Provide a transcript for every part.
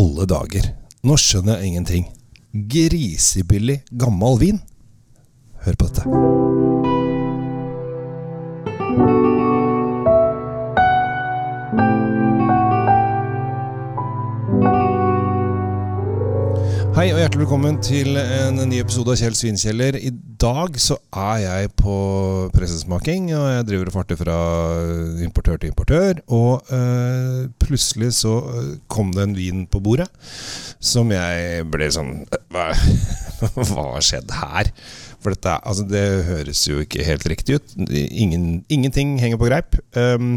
alle dager? Nå skjønner jeg ingenting. Grisebillig gammel vin? Hør på dette. Hei og hjertelig velkommen til en ny episode av Kjell Svinkjeller. I dag så er jeg på pressesmaking, og jeg driver og farter fra importør til importør. Og øh, plutselig så øh, kom det en vin på bordet som jeg ble sånn Hva, hva har skjedd her? For dette, altså det høres jo ikke helt riktig ut. Ingen, ingenting henger på greip. Um,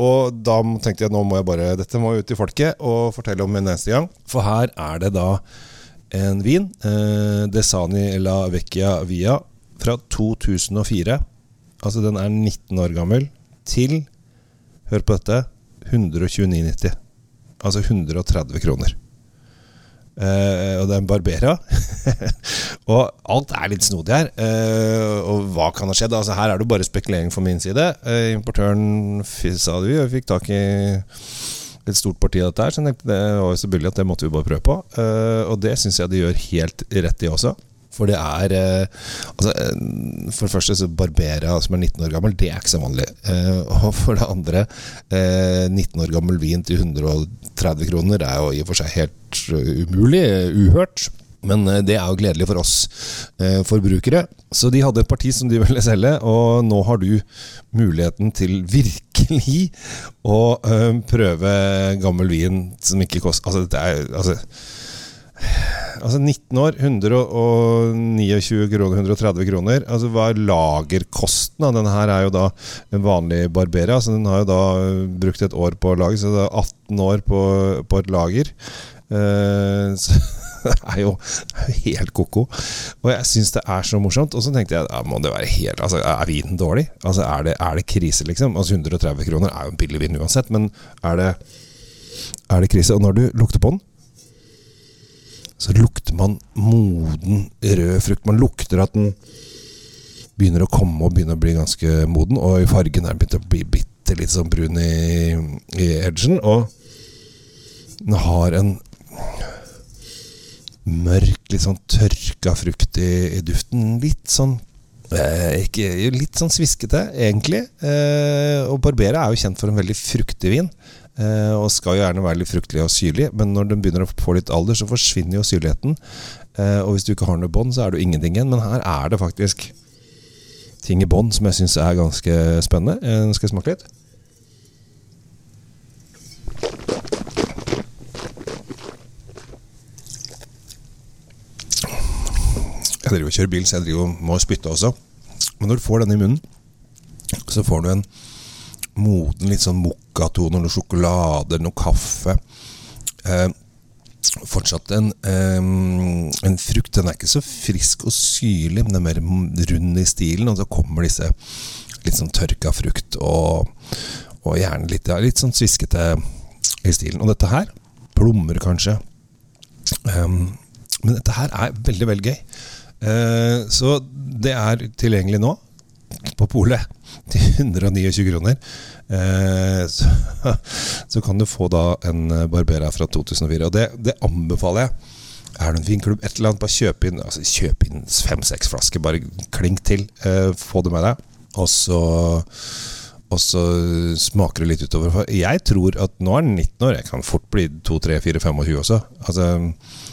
og da tenkte jeg nå må jeg bare Dette må ut til folket og fortelle om en eneste gang. For her er det da en vin. Eh, Desani La Vecchia Via fra 2004. Altså den er 19 år gammel. Til, hør på dette, 129,90. Altså 130 kroner. Eh, og det er en Barbera. og alt er litt snodig her. Eh, og hva kan ha skjedd? Altså Her er det bare spekulering fra min side. Eh, importøren sa det vi fikk tak i et stort parti av dette her. Så jeg tenkte det var selvfølgelig at det måtte vi bare prøve på. Uh, og det syns jeg de gjør helt rett i også. For det er uh, altså, uh, For det første så Barbera, som er 19 år gammel, det er ikke så vanlig. og for det andre 19 år gammel vin til 130 kroner er jo i og for seg helt umulig. Uhørt. Men det er jo gledelig for oss forbrukere. Så de hadde et parti som de ville selge, og nå har du muligheten til virkelig å uh, prøve gammel vin som ikke koster Altså, dette er altså, altså 19 år, 129 kroner, 130 kroner. Altså Hva er lagerkosten? Denne her er jo da en vanlig Barbera. Så den har jo da brukt et år på å lage, så det er 18 år på, på et lager. Uh, så det er jo helt ko-ko. Og jeg syns det er så morsomt. Og så tenkte jeg ja, må det være helt Altså, er vinen dårlig? Altså, er det, er det krise, liksom? Altså 130 kroner er jo en billig vin uansett, men er det, er det krise? Og når du lukter på den, så lukter man moden rød frukt. Man lukter at den begynner å komme og begynner å bli ganske moden. Og i fargen er den begynt å bli bitte litt sånn brun i, i edgen. Og den har en mørk, litt sånn tørka frukt i, i duften. Litt sånn eh, ikke, Litt sånn sviskete, egentlig. Eh, og Barbera er jo kjent for en veldig fruktig vin. Eh, og skal jo gjerne være litt fruktlig og syrlig, men når den begynner å få litt alder, så forsvinner jo syrligheten. Eh, og hvis du ikke har noe bånd, så er det jo ingenting igjen. Men her er det faktisk ting i bånd som jeg syns er ganske spennende. Eh, skal jeg smake litt? Jeg driver og kjører bil, så jeg driver og må spytte også. Men når du får denne i munnen, så får du en moden litt sånn mokkatone, noe sjokolade, noe kaffe. Eh, fortsatt en, eh, en, frukt. Den er ikke så frisk og syrlig, men den er mer rund i stilen. Og så kommer disse litt sånn tørka frukt og, og gjerne litt, ja, litt sånn sviskete i stilen. Og dette her plommer kanskje. Um, men dette her er veldig, veldig gøy. Eh, så det er tilgjengelig nå på polet til 129 kroner. Eh, så, så, kan du få da en Barbera fra 2004. Og det, det anbefaler jeg. Er det en fin klubb, et eller annet, bare kjøp inn altså Kjøp inn fem-seks flasker. Bare klink til. Eh, få det med deg. Og så og så smaker det litt utover. For jeg tror at nå er den 19 år. Jeg kan fort bli 2, 3, 4, 25 også. Altså,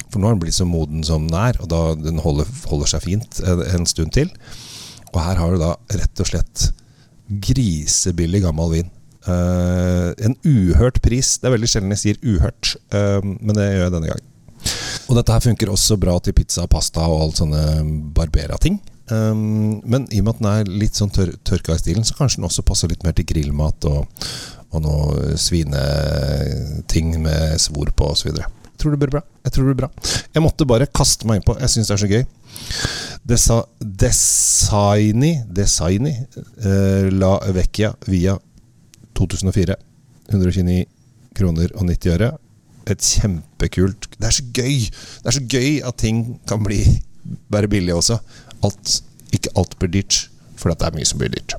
for nå har den blitt så moden som den er, og da den holder, holder seg fint en, en, stund til. Og her har du da rett og slett grisebillig gammel vin. Uh, en uhørt pris. Det er veldig sjelden jeg sier uhørt, uh, men det gjør jeg denne gang. Og dette her funker også bra til pizza, pasta og alt sånne Barbera-ting. Um, men i og med at den er litt sånn tør tørka i stilen, så kanskje den også passer litt mer til grillmat og, og noe svineting med svor på osv. Jeg tror det blir bra. Jeg tror det blir bra. Jeg måtte bare kaste meg innpå. Jeg syns det er så gøy. Desa Desaini Desaini uh, La Vecchia via 2004. 129 kroner og 90 øre. Et kjempekult Det er så gøy! Det er så gøy at ting kan bli være billig også alt, ikke alt blir dyrt, for det er mye som blir dyrt.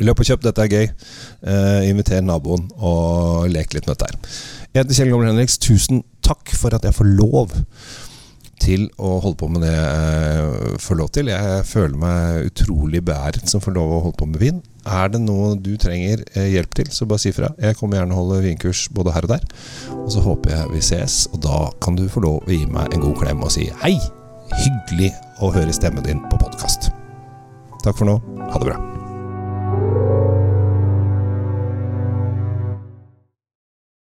Løp og kjøp, dette er gøy. Eh, inviter naboen og lek litt med dette her. Jeg heter Kjell Gamle Henriks. Tusen takk for at jeg får lov til å holde på med det jeg får lov til. Jeg føler meg utrolig beæret som får lov å holde på med vin. Er det noe du trenger eh, hjelp til, så bare si fra. Jeg kommer gjerne å holde vinkurs både her og der. Og så håper jeg vi ses, og da kan du få lov å gi meg en god klem og si hei! Hyggelig å høre stemmen din på podkast. Takk for nå. Ha det bra.